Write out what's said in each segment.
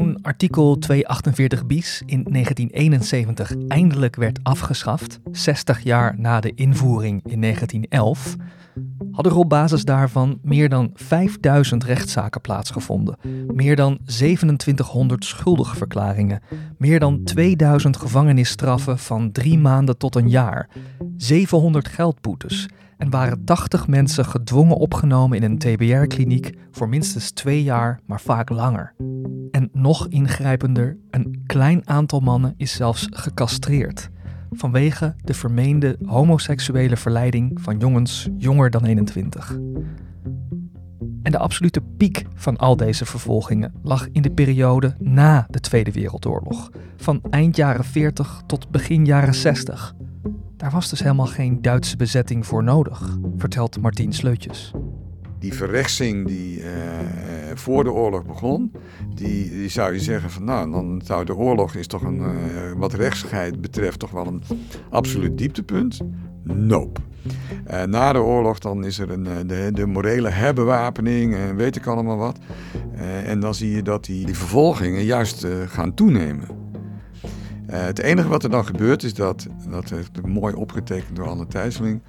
Toen artikel 248 bis in 1971 eindelijk werd afgeschaft, 60 jaar na de invoering in 1911, hadden er op basis daarvan meer dan 5000 rechtszaken plaatsgevonden, meer dan 2700 schuldigverklaringen, meer dan 2000 gevangenisstraffen van drie maanden tot een jaar, 700 geldboetes en waren 80 mensen gedwongen opgenomen in een TBR-kliniek voor minstens twee jaar, maar vaak langer. En nog ingrijpender, een klein aantal mannen is zelfs gecastreerd vanwege de vermeende homoseksuele verleiding van jongens jonger dan 21. En de absolute piek van al deze vervolgingen lag in de periode na de Tweede Wereldoorlog, van eind jaren 40 tot begin jaren 60. Daar was dus helemaal geen Duitse bezetting voor nodig, vertelt Martien Sleutjes die verrechtsing die uh, voor de oorlog begon, die, zou je zeggen van nou, dan zou de oorlog is toch een, uh, wat rechtsscheid betreft toch wel een absoluut dieptepunt. Nope. Na de oorlog dan is er een, de, de morele herbewapening en weet ik allemaal wat. en dan zie je dat die, die vervolgingen juist gaan toenemen. het enige wat er dan gebeurt is dat, dat heeft mooi opgetekend door Anne Thijsseling,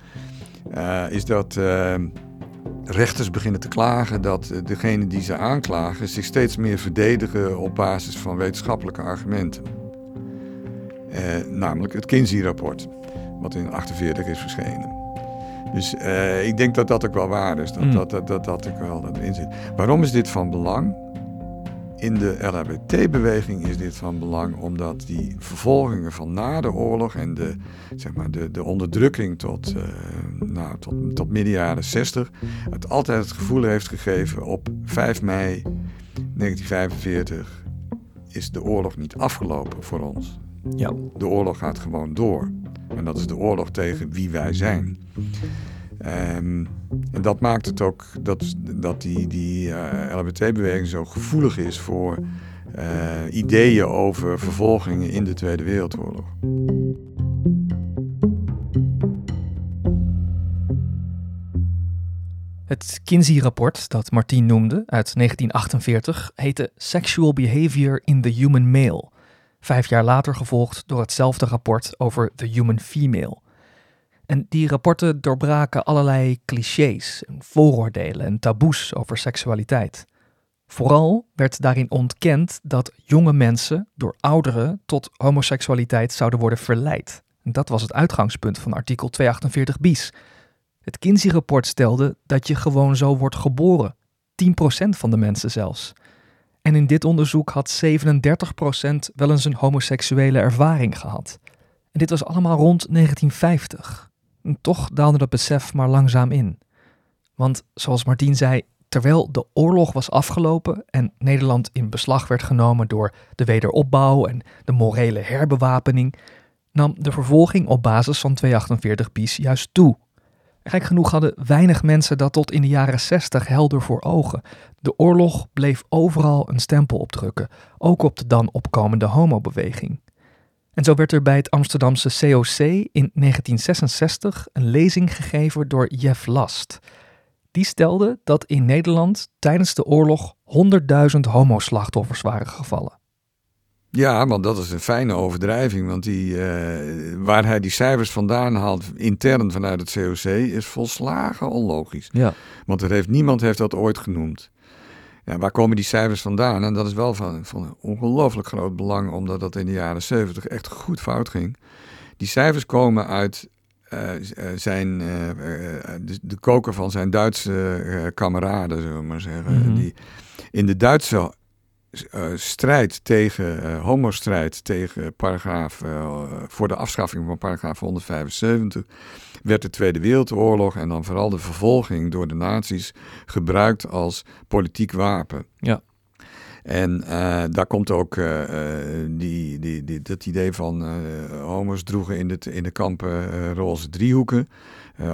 is dat rechters beginnen te klagen dat eh, degene die ze aanklagen zich steeds meer verdedigen op basis van wetenschappelijke argumenten. Eh, namelijk het Kinsey-rapport, wat in 1948 is verschenen. Dus eh, ik denk dat dat ook wel waar is, dat, mm. dat, dat, dat, dat ook wel erin zit. Waarom is dit van belang? In de LHBT-beweging is dit van belang omdat die vervolgingen van na de oorlog en de, zeg maar de, de onderdrukking tot, uh, nou, tot, tot midden jaren 60 het altijd het gevoel heeft gegeven op 5 mei 1945 is de oorlog niet afgelopen voor ons. Ja. De oorlog gaat gewoon door. En dat is de oorlog tegen wie wij zijn. Um, en dat maakt het ook dat, dat die, die uh, eh, LHBT-beweging zo gevoelig is voor uh, ideeën over vervolgingen in de Tweede Wereldoorlog. Het Kinsey-rapport dat Martien noemde uit 1948 heette Sexual Behavior in the Human Male. Vijf jaar later gevolgd door hetzelfde rapport over the Human Female. En die rapporten doorbraken allerlei clichés, vooroordelen en taboes over seksualiteit. Vooral werd daarin ontkend dat jonge mensen door ouderen tot homoseksualiteit zouden worden verleid. Dat was het uitgangspunt van artikel 248 bis. Het Kinsey-rapport stelde dat je gewoon zo wordt geboren. 10% van de mensen zelfs. En in dit onderzoek had 37% wel eens een homoseksuele ervaring gehad. En dit was allemaal rond 1950. Toch daalde dat besef maar langzaam in. Want zoals Martien zei, terwijl de oorlog was afgelopen en Nederland in beslag werd genomen door de wederopbouw en de morele herbewapening, nam de vervolging op basis van 248 bis juist toe. Gek genoeg hadden weinig mensen dat tot in de jaren 60 helder voor ogen. De oorlog bleef overal een stempel opdrukken, ook op de dan opkomende homobeweging. En zo werd er bij het Amsterdamse COC in 1966 een lezing gegeven door Jeff Last. Die stelde dat in Nederland tijdens de oorlog 100.000 homoslachtoffers waren gevallen. Ja, want dat is een fijne overdrijving. Want die, eh, waar hij die cijfers vandaan haalt, intern vanuit het COC, is volslagen onlogisch. Ja. Want er heeft, niemand heeft dat ooit genoemd. Ja, waar komen die cijfers vandaan? En dat is wel van, van ongelooflijk groot belang, omdat dat in de jaren 70 echt goed fout ging. Die cijfers komen uit uh, zijn, uh, de, de, koker van zijn Duitse kameraden, zullen we maar zeggen. Mhm. Die in de Duitse strijd tegen, homostrijd tegen paragraaf, voor de afschaffing van paragraaf 175 werd de Tweede Wereldoorlog en dan vooral de vervolging door de nazi's gebruikt als politiek wapen. Ja. En uh, daar komt ook uh, die, die, die, dat idee van uh, homo's droegen in de, in de kampen roze driehoeken.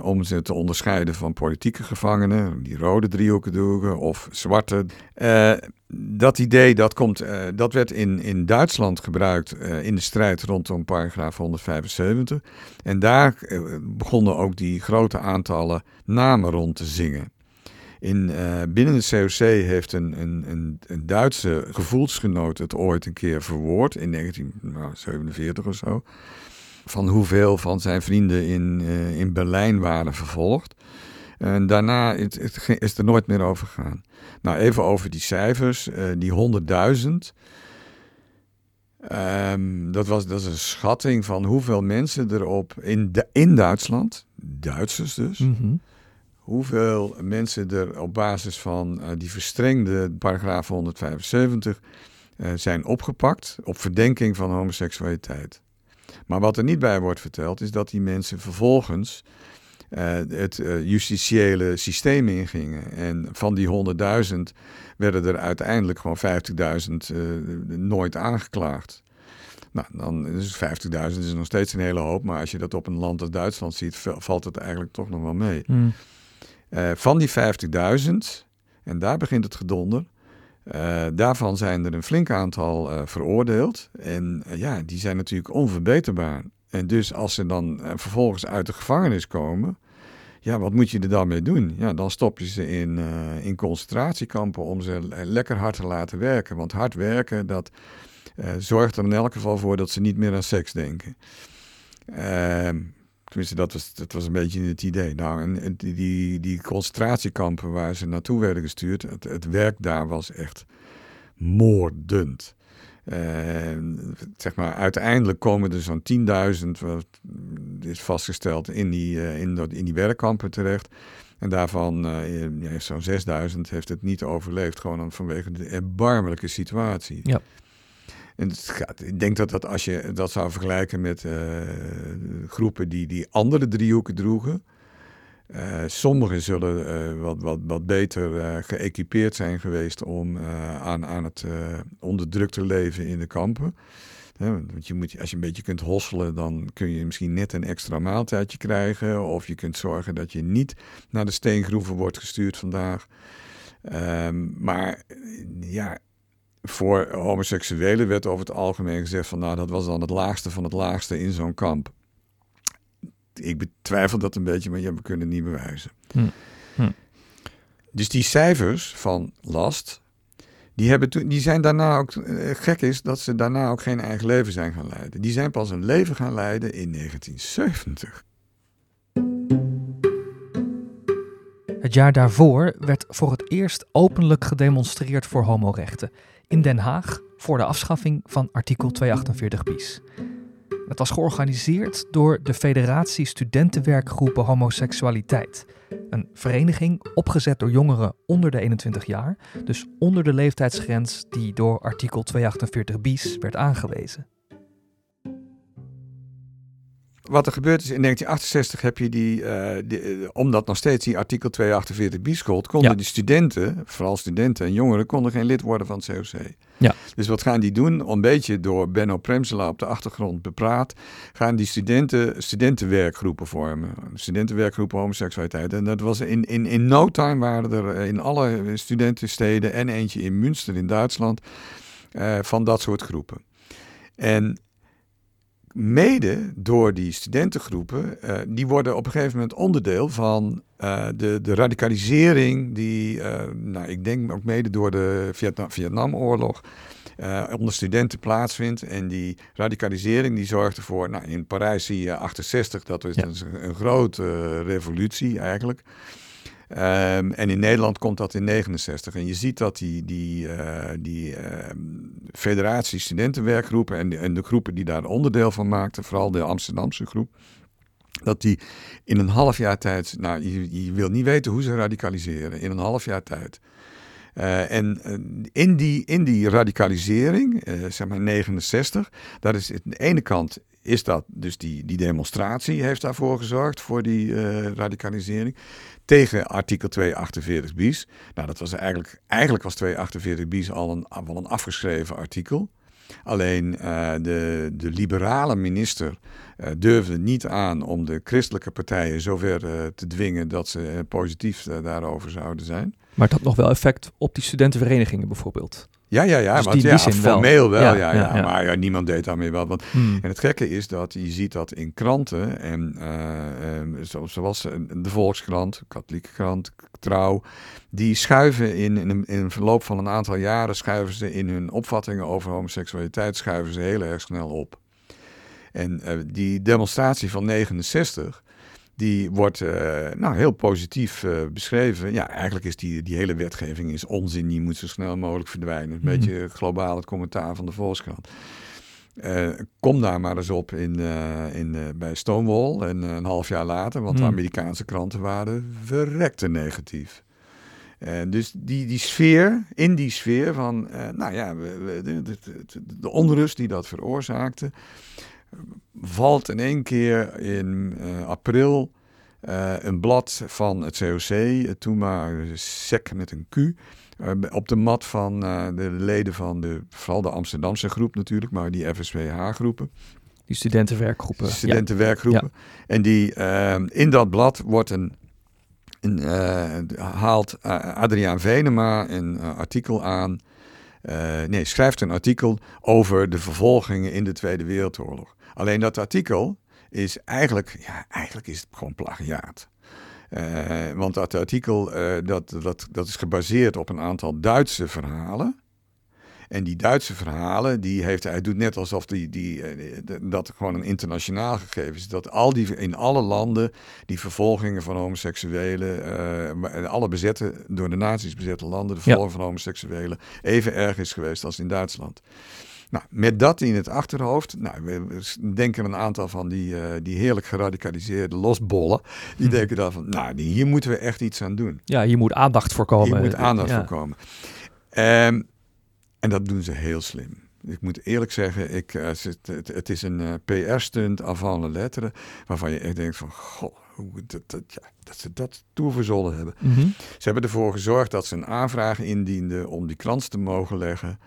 om ze te onderscheiden van politieke gevangenen, die rode driehoeken droegen of zwarte dat idee dat komt, dat werd in, in Duitsland gebruikt in de strijd rondom paragraaf 175. En daar begonnen ook die grote aantallen namen rond te zingen. In, uh, binnen het COC heeft een, een, een, een, Duitse gevoelsgenoot het ooit een keer verwoord, in 1947 of zo. Van hoeveel van zijn vrienden in, uh, in Berlijn waren vervolgd. En daarna is het, is er nooit meer over gegaan. Nou, even over die cijfers. Uh, die 100.000. Um, dat, was, dat is een schatting van hoeveel mensen erop in, de, in Duitsland, Duitsers dus, -hmm. Hoeveel mensen er op basis van uh, die verstrengde paragraaf 175 uh, zijn opgepakt op verdenking van homoseksualiteit. Maar wat er niet bij wordt verteld is dat die mensen vervolgens uh, het justitiële systeem ingingen. En van die 100.000 werden er uiteindelijk gewoon 50.000 uh, nooit aangeklaagd. Nou, dan is 50.000 is nog steeds een hele hoop, maar als je dat op een land als Duitsland ziet, valt het eigenlijk toch nog wel mee. Mm. Van die 50.000, en daar begint het gedonder, daarvan zijn er een flink aantal veroordeeld. En ja, die zijn natuurlijk onverbeterbaar. En dus als ze dan vervolgens uit de gevangenis komen, ja, wat moet je er dan mee doen? Ja, dan stop je ze in, in concentratiekampen om ze lekker hard te laten werken. Want hard werken, dat zorgt er in elk geval voor dat ze niet meer aan seks denken. Tenminste, dat was, dat was een beetje het idee. Nou, en die, die, die concentratiekampen waar ze naartoe werden gestuurd, het, werk daar was echt moordend. Zeg maar, uiteindelijk komen er zo'n 10.000, wat is vastgesteld, in die, uh, in, in die werkkampen terecht. En daarvan uh, zo'n 6000 heeft het niet overleefd, gewoon vanwege de erbarmelijke situatie. Ja. Het ik denk dat, dat als je dat zou vergelijken met groepen die die andere driehoeken droegen, uh, sommigen zullen uh, wat, wat, wat beter geëquipeerd zijn geweest om aan, aan het onderdrukte leven in de kampen. want je moet, als je een beetje kunt hosselen, dan kun je misschien net een extra maaltijdje krijgen. Of je kunt zorgen dat je niet naar de steengroeven wordt gestuurd vandaag. Um, maar ja, voor homoseksuelen werd over het algemeen gezegd van nou dat was dan het laagste van het laagste in zo'n kamp ik betwijfel dat een beetje, maar ja, we kunnen het niet bewijzen. Hm. Hm. Dus die cijfers van last, die, hebben die zijn daarna ook, eh, gek is dat ze daarna ook geen eigen leven zijn gaan leiden. Die zijn pas een leven gaan leiden in 1970. Het jaar daarvoor werd voor het eerst openlijk gedemonstreerd voor homorechten. In Den Haag voor de afschaffing van artikel 248 bis. Het was georganiseerd door de Federatie Studentenwerkgroepen Homoseksualiteit. Een vereniging opgezet door jongeren onder de 21 jaar, dus onder de leeftijdsgrens die door artikel 248 bis werd aangewezen wat er gebeurd is in 1968 heb je die, uh, omdat nog steeds die artikel 248 bis gold, konden ja. die studenten, vooral studenten en jongeren, konden geen lid worden van het COC. Ja. Dus wat gaan die doen? Een beetje door Benno Premsela op de achtergrond bepraat, gaan die studenten studentenwerkgroepen vormen. Studentenwerkgroepen homoseksualiteit. En dat was in, in, in no time waren er eh, in alle studentensteden en eentje in Münster in Duitsland uh, van dat soort groepen. En mede door die studentengroepen, uh, die worden op een gegeven moment onderdeel van uh, de, de radicalisering die, uh, nou, ik denk ook mede door de Vietnam, Vietnamoorlog, onder studenten plaatsvindt. En die radicalisering die zorgt ervoor, nou, in Parijs zie je 68, dat is ja. een, een grote revolutie eigenlijk. Um, en in Nederland komt dat in 69. En je ziet dat die, die, uh, die uh, federatie studentenwerkgroepen en en de groepen die daar onderdeel van maakten, vooral de Amsterdamse groep, dat die in een half jaar tijd, nou je, wil niet weten hoe ze radicaliseren, in een half jaar tijd. Uh, en in, die, in die radicalisering, zeg maar 69, dat is aan de ene kant is dat dus die, die demonstratie heeft daarvoor gezorgd, voor die radicalisering tegen artikel 248 bis. Nou, dat was eigenlijk, eigenlijk was 248 bis al een, een afgeschreven artikel. Alleen uh, de, de liberale minister uh, durfde niet aan om de christelijke partijen zover te dwingen dat ze positief daarover zouden zijn. Maar het had nog wel effect op die studentenverenigingen bijvoorbeeld. Ja, ja, ja. Dus maar die- ja, die zin wel. formeel wel. Ja, Ja. Maar ja, niemand deed daarmee wat. Want, Hmm. en het gekke is dat je ziet dat in kranten, en, zo- zoals eh, de Volkskrant, Katholieke Krant, Trouw, die schuiven in, in, een, in een verloop van een aantal jaren, schuiven ze in hun opvattingen over homoseksualiteit, schuiven ze heel erg snel op. En eh, die demonstratie van 69, die wordt eh, nou, heel positief eh, beschreven. Ja, eigenlijk is die, die hele wetgeving is onzin. Die moet zo snel mogelijk verdwijnen. Een Mhm. beetje globaal het commentaar van de Volkskrant. Eh, kom daar maar eens op in, in, bij Stonewall. En een half jaar later, want de Hmm. Amerikaanse kranten waren verrekte negatief. En dus die, die sfeer, in die sfeer van, nou ja, we- we- de, de, de, de onrust die dat veroorzaakte, valt in één keer in eh, april eh, een blad van het COC, toen maar SEC met een Q, eh, op de mat van de leden van de, vooral de Amsterdamse groep natuurlijk, maar die FSPH-groepen, Die studentenwerkgroepen. studentenwerkgroepen. En die, in dat blad wordt een, een haalt Adriaan Venema een artikel aan. nee, schrijft een artikel over de vervolgingen in de Tweede Wereldoorlog. Alleen dat artikel is eigenlijk, ja, eigenlijk is het gewoon plagiaat. Eh, want dat artikel eh, dat, dat, dat is gebaseerd op een aantal Duitse verhalen. En die Duitse verhalen, die heeft, hij doet net alsof die, die, eh, dat gewoon een internationaal gegeven is. Dat al die, in alle landen die vervolgingen van homoseksuelen, alle bezette, door de nazi's bezette landen, de Ja. vervolging van homoseksuelen, even erg is geweest als in Duitsland. Nou, met dat in het achterhoofd, nou, we denken een aantal van die, eh, die heerlijk geradicaliseerde losbollen, die Hm. denken dan van, nou, hier moeten we echt iets aan doen. Ja, hier moet aandacht voor komen. Hier moet aandacht Ja. voor komen. Ehm, en dat doen ze heel slim. Ik moet eerlijk zeggen, ik, eh, het, het, het is een eh, PR-stunt avant la lettre, waarvan je echt denkt van, goh, hoe dat, dat, ja, dat ze dat toeverzonnen hebben. Mhm. Ze hebben ervoor gezorgd dat ze een aanvraag indienden om die krant te mogen leggen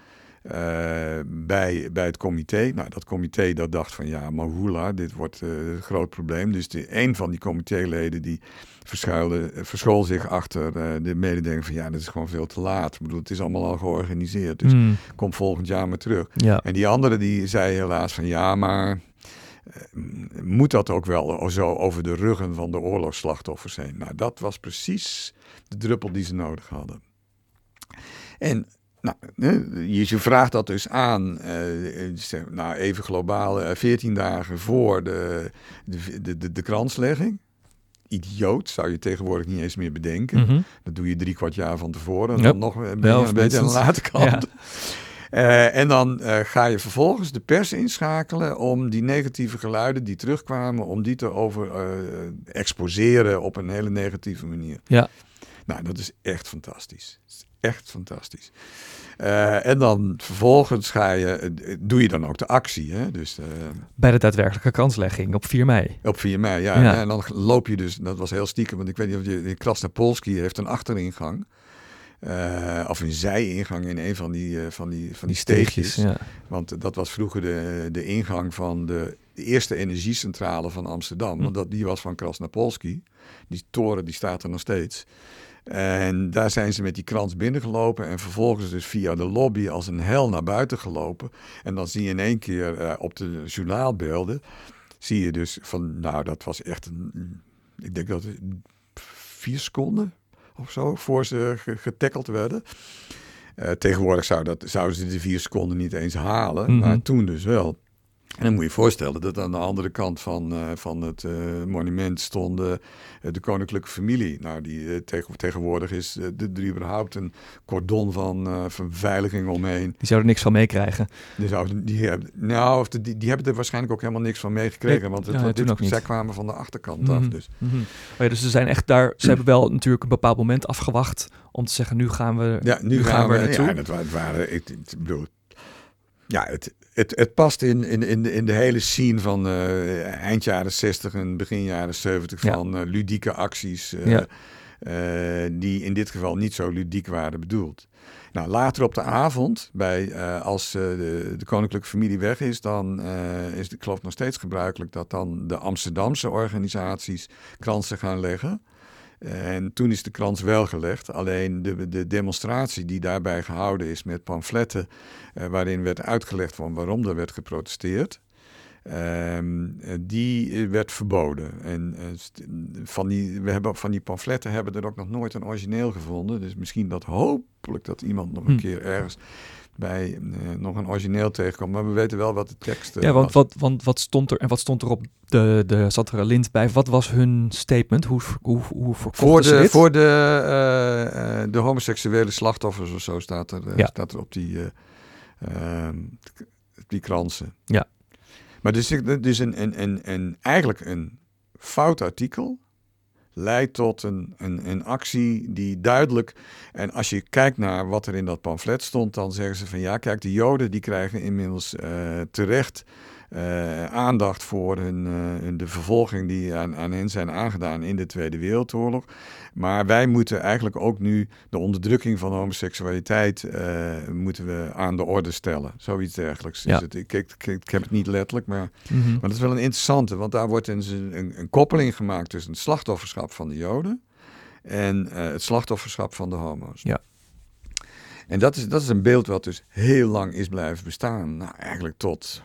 eh, bij, bij het comité. Nou, dat comité dat dacht van ja, maar hoela, dit wordt eh, een groot probleem. Dus de, een van die comitéleden die verschuilde, eh, verschool zich achter eh, de mededeling van ja, dat is gewoon veel te laat. Ik bedoel, het is allemaal al georganiseerd, dus Hmm. kom volgend jaar maar terug. Ja. En die andere die zei helaas van ja, maar moet dat ook wel zo over de ruggen van de oorlogsslachtoffers heen? Nou, dat was precies de druppel die ze nodig hadden. En nou, je, vraagt dat dus aan, eh, zeg, nou even globaal, eh, 14 dagen voor de, de, de, de, de kranslegging. Idioot, zou je tegenwoordig niet eens meer bedenken. Mhm. Dat doe je drie kwart jaar van tevoren. En Yep. dan nog eh, ben je een beetje aan de late kant. Eh, en dan eh, ga je vervolgens de pers inschakelen om die negatieve geluiden die terugkwamen, om die te over eh, exposeren op een hele negatieve manier. Ja. Nou, dat is echt fantastisch. Echt fantastisch. Eh, en dan vervolgens ga je, doe je dan ook de actie. Hè? Dus eh, Bij de daadwerkelijke kanslegging op 4 mei. op 4 mei, ja. Ja. En dan loop je dus, dat was heel stiekem, want ik weet niet of je, Krasnapolski heeft een achteringang. Eh, of een zijingang in een van die, van die, van die steegjes. Ja. Want dat was vroeger de, de ingang van de, de eerste energiecentrale van Amsterdam. Hm. Want dat, die was van Krasnapolski. Die toren die staat er nog steeds. En daar zijn ze met die krans binnengelopen en vervolgens dus via de lobby als een hel naar buiten gelopen. En dan zie je in één keer eh, op de journaalbeelden, zie je dus van, nou dat was echt een, ik denk dat vier seconden of zo voor ze ge- getackeld werden. Eh, tegenwoordig zou dat, zouden ze die vier seconden niet eens halen, Mhm. maar toen dus wel. En dan moet je je voorstellen dat aan de andere kant van, eh, van het eh, monument stond eh, de koninklijke familie. Nou, die, tegen, tegenwoordig is de, er überhaupt een cordon van van beveiliging omheen. Die zouden er niks van meekrijgen. Die, zouden, die, hebben, nou, of de- die, die hebben er waarschijnlijk ook helemaal niks van meegekregen. Nee, want het, ja, dit- zij kwamen van de achterkant af. Mhm. Dus. Mhm. Oh ja, dus ze zijn echt daar. Ze hebben wel natuurlijk een bepaald moment afgewacht om te zeggen: nu gaan we, Ja, nu, gaan, we Ja, naartoe. wa- het waren, ik, ik bedoel, ja, het, het, het past in, in, in, de, in de hele scene van eh, eind jaren 60 en begin jaren 70 Ja. van eh, ludieke acties. eh, die in dit geval niet zo ludiek waren bedoeld. Nou, later op de avond, bij, als de, de koninklijke familie weg is, dan is het, ik geloof nog steeds gebruikelijk dat dan de Amsterdamse organisaties kransen gaan leggen. En toen is de krans wel gelegd. Alleen de, de demonstratie die daarbij gehouden is met pamfletten, eh, waarin werd uitgelegd van waarom er werd geprotesteerd. Ehm, die werd verboden. En eh, van die, we hebben van die pamfletten hebben er ook nog nooit een origineel gevonden. Dus misschien dat hopelijk dat iemand nog een Hm. keer ergens bij eh, nog een origineel tegenkomt. Maar we weten wel wat de tekst eh, Ja, want was. wat, want wat stond er en wat stond er op de, de zat er een lint bij? Wat was hun statement? Hoe, hoe, hoe Voor ze de, dit? voor de, eh, de homoseksuele slachtoffers of zo staat er, Ja. staat er op die, eh, ehm, die kransen. Ja. Maar dus, dus een, een, een, een, eigenlijk een fout artikel leidt tot een, een, een actie die duidelijk... En als je kijkt naar wat er in dat pamflet stond, dan zeggen ze van ja, kijk, de Joden die krijgen inmiddels eh, terecht eh, aandacht voor hun, eh, hun- de vervolging die aan, aan hen zijn aangedaan in de Tweede Wereldoorlog. Maar wij moeten eigenlijk ook nu de onderdrukking van homoseksualiteit eh, moeten we aan de orde stellen. Zoiets dergelijks. Ja. Is het. Ik, ik, ik, heb het niet letterlijk, maar, Mhm. maar dat is wel een interessante. Want daar wordt een, een, een koppeling gemaakt tussen het slachtofferschap van de Joden en eh, het slachtofferschap van de homo's. Ja. En dat is, dat is een beeld wat dus heel lang is blijven bestaan. Nou, eigenlijk tot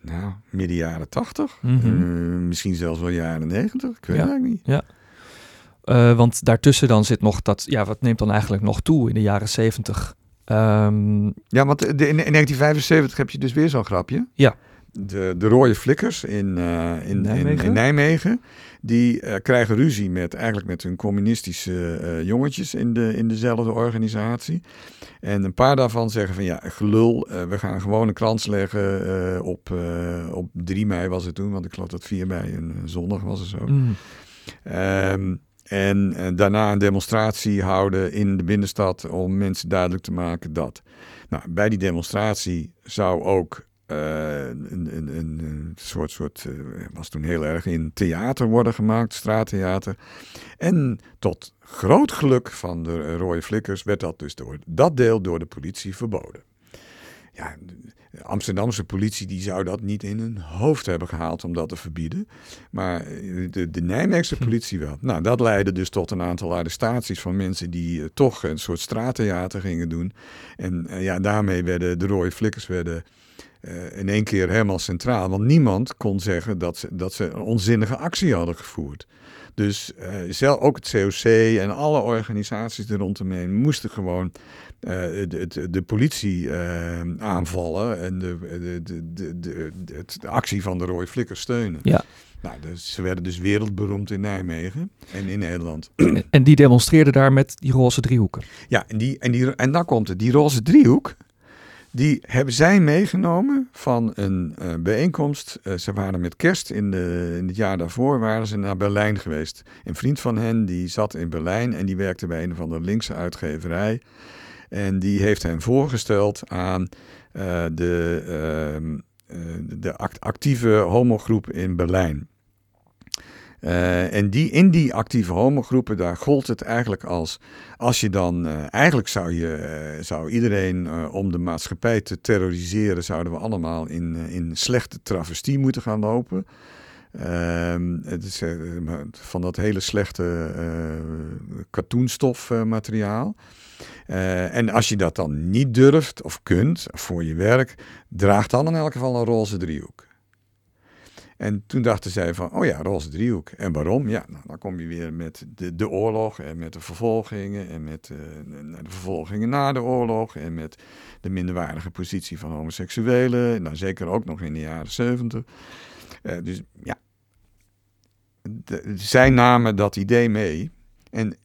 nou, midden jaren tachtig. Mhm. Eh, misschien zelfs wel jaren negentig. Ik weet Ja. het eigenlijk niet. Eh, want daartussen dan zit nog dat, ja, wat neemt dan eigenlijk nog toe in de jaren zeventig? Ehm, Ja, want in, in 1975 heb je dus weer zo'n grapje. Ja. De, de rode flikkers in, eh, in, Nijmegen? In, in Nijmegen. Die eh, krijgen ruzie met, eigenlijk met hun communistische eh, jongetjes in, de, in dezelfde organisatie. En een paar daarvan zeggen van ja, gelul, we gaan gewoon een krans leggen op, op 3 mei was het toen. Want ik geloof dat 4 mei een zondag was of zo. mm, Ehm, en eh, daarna een demonstratie houden in de binnenstad om mensen duidelijk te maken dat. Nou, bij die demonstratie zou ook eh, een, een, een, soort, soort eh, was toen heel erg in theater worden gemaakt, straattheater. En tot groot geluk van de rode flikkers werd dat dus door dat deel door de politie verboden. Ja, de Amsterdamse politie die zou dat niet in hun hoofd hebben gehaald om dat te verbieden. Maar eh, de, de Nijmeegse politie wel. Nou, dat leidde dus tot een aantal arrestaties van mensen die eh, toch een soort straattheater gingen doen. En eh, ja, daarmee werden de rode flikkers werden, in één keer helemaal centraal. Want niemand kon zeggen dat ze, dat ze een onzinnige actie hadden gevoerd. Dus eh, zelf, ook het COC en alle organisaties er rondomheen moesten gewoon eh, de, de, de politie eh, aanvallen en de, de, de, de, de, de, de actie van de rode flikkers steunen. Ja. Nou, dus ze werden dus wereldberoemd in Nijmegen en in Nederland. en, die demonstreerden daar met die roze driehoeken. Ja, en, die, en, die, en dan komt het. Die roze driehoek, die hebben zij meegenomen van een eh, bijeenkomst. Eh, ze waren met kerst in, de, in het jaar daarvoor waren ze naar Berlijn geweest. Een vriend van hen die zat in Berlijn en die werkte bij een van de linkse uitgeverij. En die heeft hen voorgesteld aan eh, de, ehm, eh, de act- actieve homogroep in Berlijn. Eh, en die, in die actieve homogroepen, daar gold het eigenlijk als... als je dan... eh, eigenlijk zou, je, eh, zou iedereen om de maatschappij te terroriseren... zouden we allemaal in, in slechte travestie moeten gaan lopen. Ehm, het is van dat hele slechte eh katoenstof eh, materiaal. Eh, en als je dat dan niet durft of kunt voor je werk... draag dan in elk geval een roze driehoek. En toen dachten zij van, oh ja, roze driehoek. En waarom? Ja, nou, dan kom je weer met de, de oorlog en met de vervolgingen en met eh, de vervolgingen na de oorlog en met de minderwaardige positie van homoseksuelen. Nou, zeker ook nog in de jaren zeventig. Eh, dus ja, de- zij namen dat idee mee. En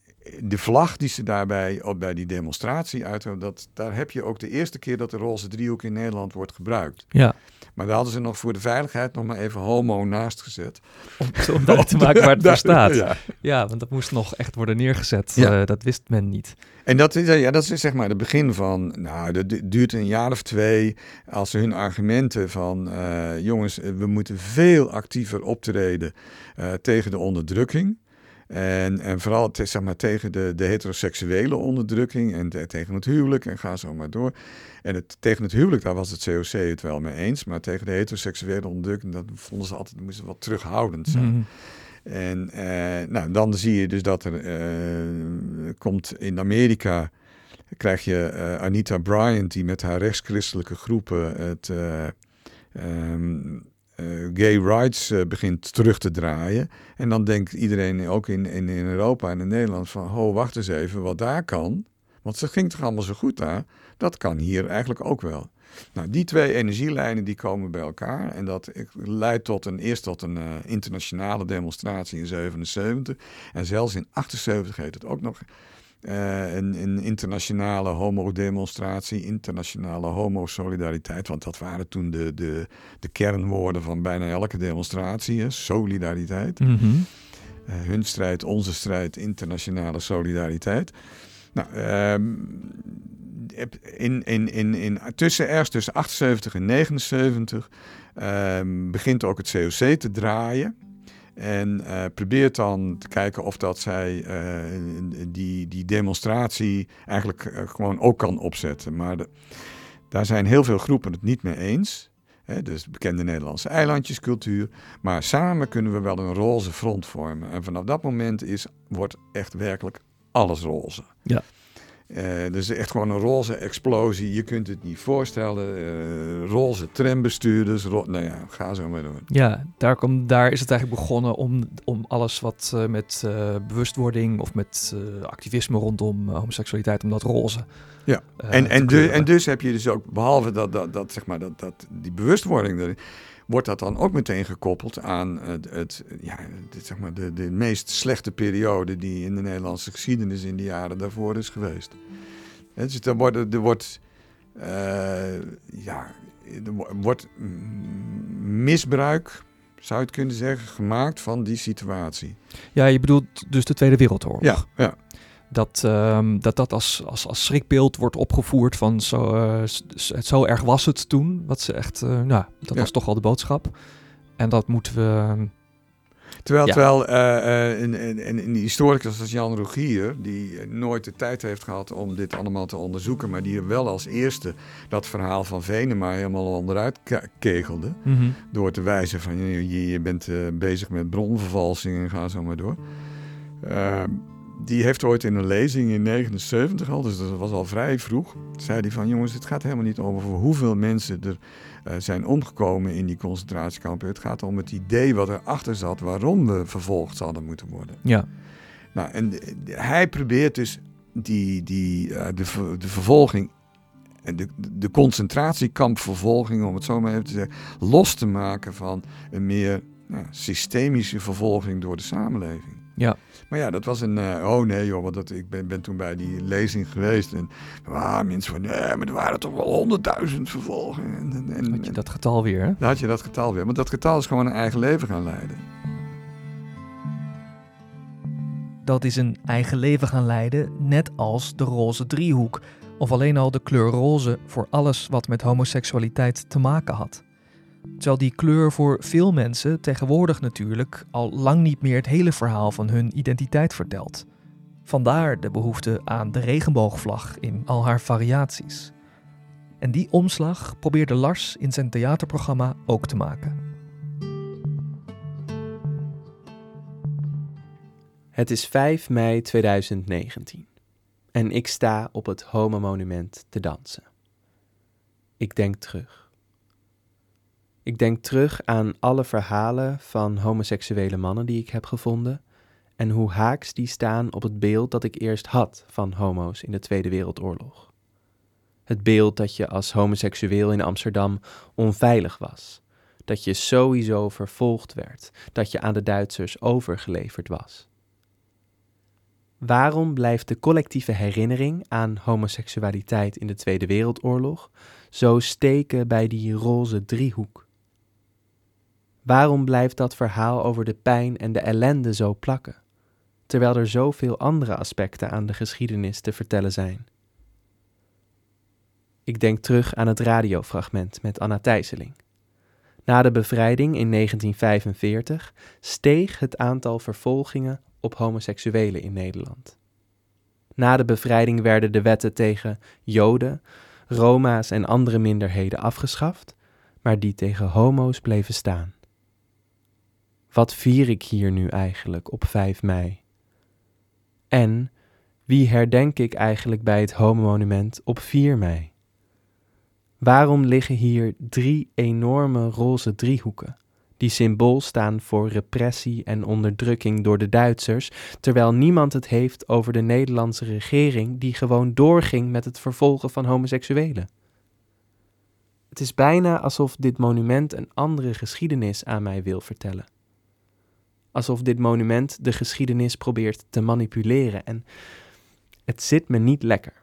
de vlag die ze daarbij op, bij die demonstratie uit, dat, daar heb je ook de eerste keer dat de roze driehoek in Nederland wordt gebruikt. Ja, Maar daar hadden ze nog voor de veiligheid nog maar even homo naast gezet. om, om duidelijk te maken waar het voor staat. Ja. Ja, want dat moest nog echt worden neergezet. Ja. Eh, dat wist men niet. En dat is, ja, dat is zeg maar het begin van, nou, dat du- duurt een jaar of twee als ze hun argumenten van, eh, jongens, eh, we moeten veel actiever optreden tegen de onderdrukking. En, en vooral te- zeg maar, tegen de, de heteroseksuele onderdrukking en te- tegen het huwelijk en ga zo maar door. En het, tegen het huwelijk, daar was het COC het wel mee eens, maar tegen de heteroseksuele onderdrukking, dat vonden ze altijd, moesten wat terughoudend zijn. Mhm. En nou, dan zie je dus dat er komt in Amerika krijg je Anita Bryant die met haar rechtschristelijke groepen het ehm, gay rights begint terug te draaien. En dan denkt iedereen ook in, in, in Europa en in Nederland van, ho, wacht eens even, wat daar kan. Want ze ging toch allemaal zo goed daar. Dat kan hier eigenlijk ook wel. Nou, die twee energielijnen die komen bij elkaar en dat leidt tot een, eerst tot een internationale demonstratie in 77 en zelfs in 78 heet het ook nog uh, een, een, internationale homo-demonstratie, internationale homo-solidariteit, want dat waren toen de, de, de kernwoorden van bijna elke demonstratie, hè? solidariteit. Mm -hmm. uh, hun strijd, onze strijd, internationale solidariteit. Nou, um, in, in, in, in, tussen ergens tussen 78 en 79 um, begint ook het COC te draaien. En uh, probeert dan te kijken of dat zij uh, die, die demonstratie eigenlijk uh, gewoon ook kan opzetten. Maar daar zijn heel veel groepen het niet mee eens. Hè, dus bekende Nederlandse eilandjescultuur. Maar samen kunnen we wel een roze front vormen. En vanaf dat moment is, wordt echt werkelijk alles roze. Ja. Uh, dus echt gewoon een roze explosie. Je kunt het niet voorstellen. Uh, roze trambestuurders. Ro nou ja, ga zo maar door. Ja, daar, kom, daar is het eigenlijk begonnen om, om alles wat uh, met bewustwording of met activisme rondom homoseksualiteit, om dat roze. Ja, en, en, de, en dus heb je dus ook, behalve dat, dat, dat, zeg maar, dat, dat die bewustwording wordt dat dan ook meteen gekoppeld aan het, het ja, zeg maar de, de meest slechte periode die in de Nederlandse geschiedenis in de jaren daarvoor is geweest. dus er wordt, er wordt, uh, ja, er wordt misbruik, zou je het kunnen zeggen, gemaakt van die situatie. Ja, je bedoelt dus de Tweede Wereldoorlog. Ja, ja. Dat, um, dat dat als, als, als schrikbeeld wordt opgevoerd van zo, uh, zo erg was het toen. Wat ze echt, uh, nou, dat ja. was toch al de boodschap. En dat moeten we... Terwijl, ja. terwijl uh, een, een, een historicus als Jan Rogier, die nooit de tijd heeft gehad om dit allemaal te onderzoeken, maar die wel als eerste dat verhaal van Venema helemaal onderuit kegelde, mm -hmm. door te wijzen van je, je bent bezig met bronvervalsing en ga zo maar door. Uh, die heeft ooit in een lezing in 79 al, dus dat was al vrij vroeg, zei hij van jongens, het gaat helemaal niet over hoeveel mensen er uh, zijn omgekomen in die concentratiekampen. Het gaat om het idee wat erachter zat waarom we vervolgd zouden moeten worden. Ja. Nou, en de, de, hij probeert dus die, die, uh, de, de vervolging en de, de concentratiekampvervolging, om het zo maar even te zeggen, los te maken van een meer nou, systemische vervolging door de samenleving. Ja. Maar ja, dat was een. Uh, oh nee, joh, want dat, ik ben, ben toen bij die lezing geweest. En ah, mensen van. Nee, maar er waren toch wel honderdduizend vervolgingen. En, en, had je dat getal weer, hè? Dan had je dat getal weer. Want dat getal is gewoon een eigen leven gaan leiden. Dat is een eigen leven gaan leiden, net als de roze driehoek. Of alleen al de kleur roze voor alles wat met homoseksualiteit te maken had. Terwijl die kleur voor veel mensen tegenwoordig natuurlijk al lang niet meer het hele verhaal van hun identiteit vertelt. Vandaar de behoefte aan de regenboogvlag in al haar variaties. En die omslag probeerde Lars in zijn theaterprogramma ook te maken. Het is 5 mei 2019 en ik sta op het Homo Monument te dansen. Ik denk terug. Ik denk terug aan alle verhalen van homoseksuele mannen die ik heb gevonden en hoe haaks die staan op het beeld dat ik eerst had van homo's in de Tweede Wereldoorlog. Het beeld dat je als homoseksueel in Amsterdam onveilig was, dat je sowieso vervolgd werd, dat je aan de Duitsers overgeleverd was. Waarom blijft de collectieve herinnering aan homoseksualiteit in de Tweede Wereldoorlog zo steken bij die roze driehoek? Waarom blijft dat verhaal over de pijn en de ellende zo plakken, terwijl er zoveel andere aspecten aan de geschiedenis te vertellen zijn? Ik denk terug aan het radiofragment met Anna Thijsseling. Na de bevrijding in 1945 steeg het aantal vervolgingen op homoseksuelen in Nederland. Na de bevrijding werden de wetten tegen Joden, Roma's en andere minderheden afgeschaft, maar die tegen homo's bleven staan. Wat vier ik hier nu eigenlijk op 5 mei? En wie herdenk ik eigenlijk bij het Homo-monument op 4 mei? Waarom liggen hier drie enorme roze driehoeken, die symbool staan voor repressie en onderdrukking door de Duitsers, terwijl niemand het heeft over de Nederlandse regering die gewoon doorging met het vervolgen van homoseksuelen? Het is bijna alsof dit monument een andere geschiedenis aan mij wil vertellen. Alsof dit monument de geschiedenis probeert te manipuleren en het zit me niet lekker.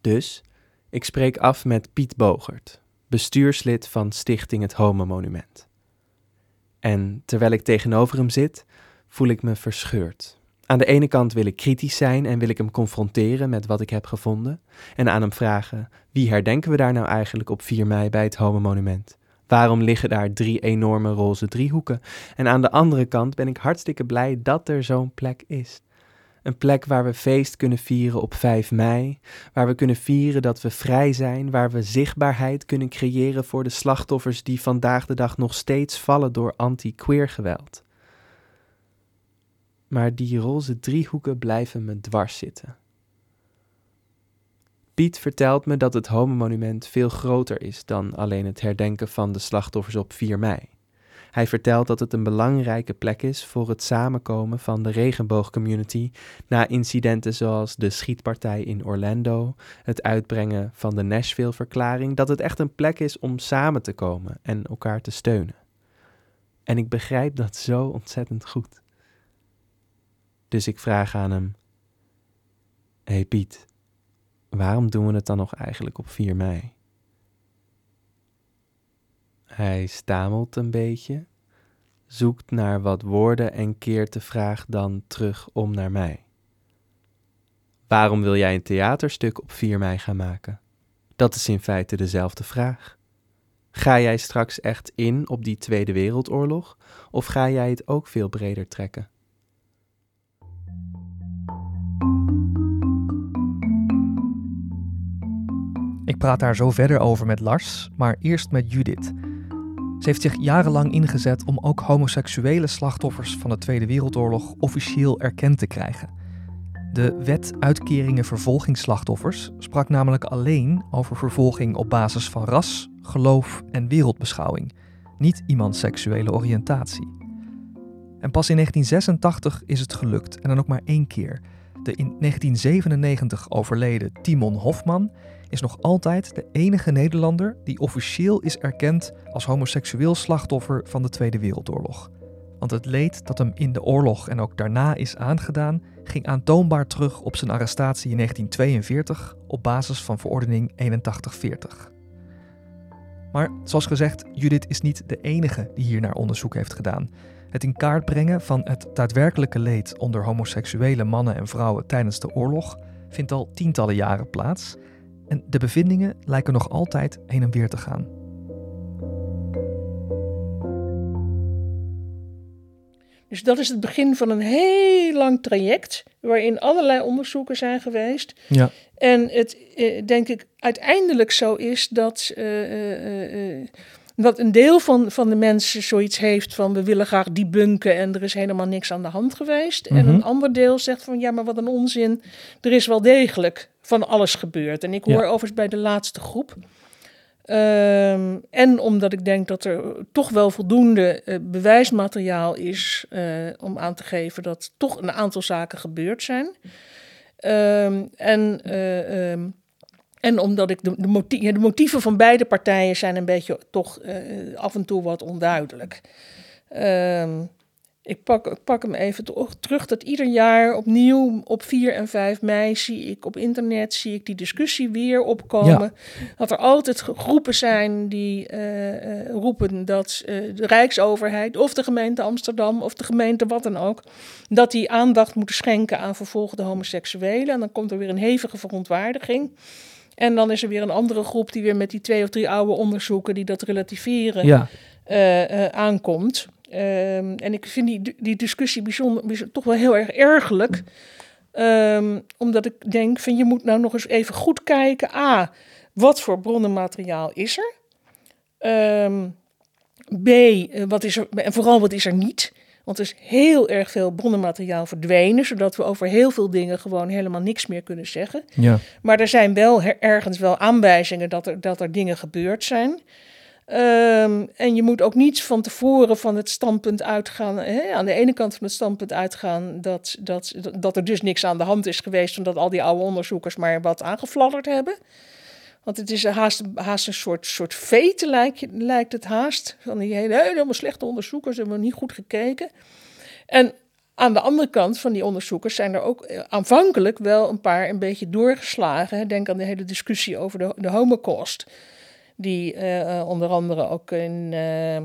Dus ik spreek af met Piet Bogert, bestuurslid van Stichting Het Homo Monument. En terwijl ik tegenover hem zit, voel ik me verscheurd. Aan de ene kant wil ik kritisch zijn en wil ik hem confronteren met wat ik heb gevonden. En aan hem vragen: wie herdenken we daar nou eigenlijk op 4 mei bij het Homo Monument? Waarom liggen daar drie enorme roze driehoeken? En aan de andere kant ben ik hartstikke blij dat er zo'n plek is. Een plek waar we feest kunnen vieren op 5 mei, waar we kunnen vieren dat we vrij zijn, waar we zichtbaarheid kunnen creëren voor de slachtoffers die vandaag de dag nog steeds vallen door anti-queer geweld. Maar die roze driehoeken blijven me dwars zitten. Piet vertelt me dat het Homo-monument veel groter is dan alleen het herdenken van de slachtoffers op 4 mei. Hij vertelt dat het een belangrijke plek is voor het samenkomen van de regenboogcommunity na incidenten zoals de schietpartij in Orlando, het uitbrengen van de Nashville-verklaring, dat het echt een plek is om samen te komen en elkaar te steunen. En ik begrijp dat zo ontzettend goed. Dus ik vraag aan hem: Hey Piet, waarom doen we het dan nog eigenlijk op 4 mei? Hij stamelt een beetje, zoekt naar wat woorden en keert de vraag dan terug om naar mij. Waarom wil jij een theaterstuk op 4 mei gaan maken? Dat is in feite dezelfde vraag. Ga jij straks echt in op die Tweede Wereldoorlog of ga jij het ook veel breder trekken? Ik praat daar zo verder over met Lars, maar eerst met Judith. Ze heeft zich jarenlang ingezet om ook homoseksuele slachtoffers van de Tweede Wereldoorlog officieel erkend te krijgen. De Wet Uitkeringen Vervolgingsslachtoffers sprak namelijk alleen over vervolging op basis van ras, geloof en wereldbeschouwing, niet iemands seksuele oriëntatie. En pas in 1986 is het gelukt, en dan ook maar één keer. De in 1997 overleden Timon Hofman is nog altijd de enige Nederlander die officieel is erkend als homoseksueel slachtoffer van de Tweede Wereldoorlog. Want het leed dat hem in de oorlog en ook daarna is aangedaan, ging aantoonbaar terug op zijn arrestatie in 1942 op basis van verordening 8140. Maar zoals gezegd, Judith is niet de enige die hier naar onderzoek heeft gedaan. Het in kaart brengen van het daadwerkelijke leed onder homoseksuele mannen en vrouwen tijdens de oorlog vindt al tientallen jaren plaats en de bevindingen lijken nog altijd heen en weer te gaan. Dus dat is het begin van een heel lang traject waarin allerlei onderzoeken zijn geweest. Ja. En het, eh, denk ik, uiteindelijk zo is dat, uh, uh, dat een deel van, van de mensen zoiets heeft van we willen graag debunken en er is helemaal niks aan de hand geweest. En Mhm. een ander deel zegt van ja, maar wat een onzin, er is wel degelijk van alles gebeurd. En ik hoor Ja. overigens bij de laatste groep. Ehm, en omdat ik denk dat er toch wel voldoende eh, bewijsmateriaal is eh, om aan te geven dat toch een aantal zaken gebeurd zijn. Ehm, en, eh, ehm, en omdat ik de, de, motie- de motieven van beide partijen zijn een beetje toch eh, af en toe wat onduidelijk. Ehm, ik, pak, ik pak hem even terug dat ieder jaar opnieuw op 4 en 5 mei zie ik op internet zie ik die discussie weer opkomen. Dat er altijd groepen zijn die eh, eh, roepen dat de Rijksoverheid of de gemeente Amsterdam of de gemeente wat dan ook, dat die aandacht moeten schenken aan vervolgde homoseksuelen. En dan komt er weer een hevige verontwaardiging. En dan is er weer een andere groep die weer met die twee of drie oude onderzoeken die dat relativeren Ja, eh, eh, aankomt. Ehm, en ik vind die, die discussie bijzonder, bijzonder- toch wel heel erg ergerlijk. Ehm, omdat ik denk van je moet nou nog eens even goed kijken. A, wat voor bronnenmateriaal is er? Ehm, B, eh, wat is er, en vooral wat is er niet? Want er is heel erg veel bronnenmateriaal verdwenen, zodat we over heel veel dingen gewoon helemaal niks meer kunnen zeggen. Ja. Maar er zijn wel ergens wel aanwijzingen dat er, dat er dingen gebeurd zijn. Ehm, en je moet ook niet van tevoren van het standpunt uitgaan, hè, aan de ene kant van het standpunt uitgaan dat, dat, dat er dus niks aan de hand is geweest, omdat al die oude onderzoekers maar wat aangefladderd hebben. Want het is haast, haast een soort, soort vete, lijkt, lijkt het haast. Van die hele, helemaal slechte onderzoekers, hebben niet goed gekeken. En aan de andere kant van die onderzoekers zijn er ook eh, aanvankelijk wel een paar een beetje doorgeslagen. Denk aan de hele discussie over de, de holocaust. Die eh, onder andere ook in, eh,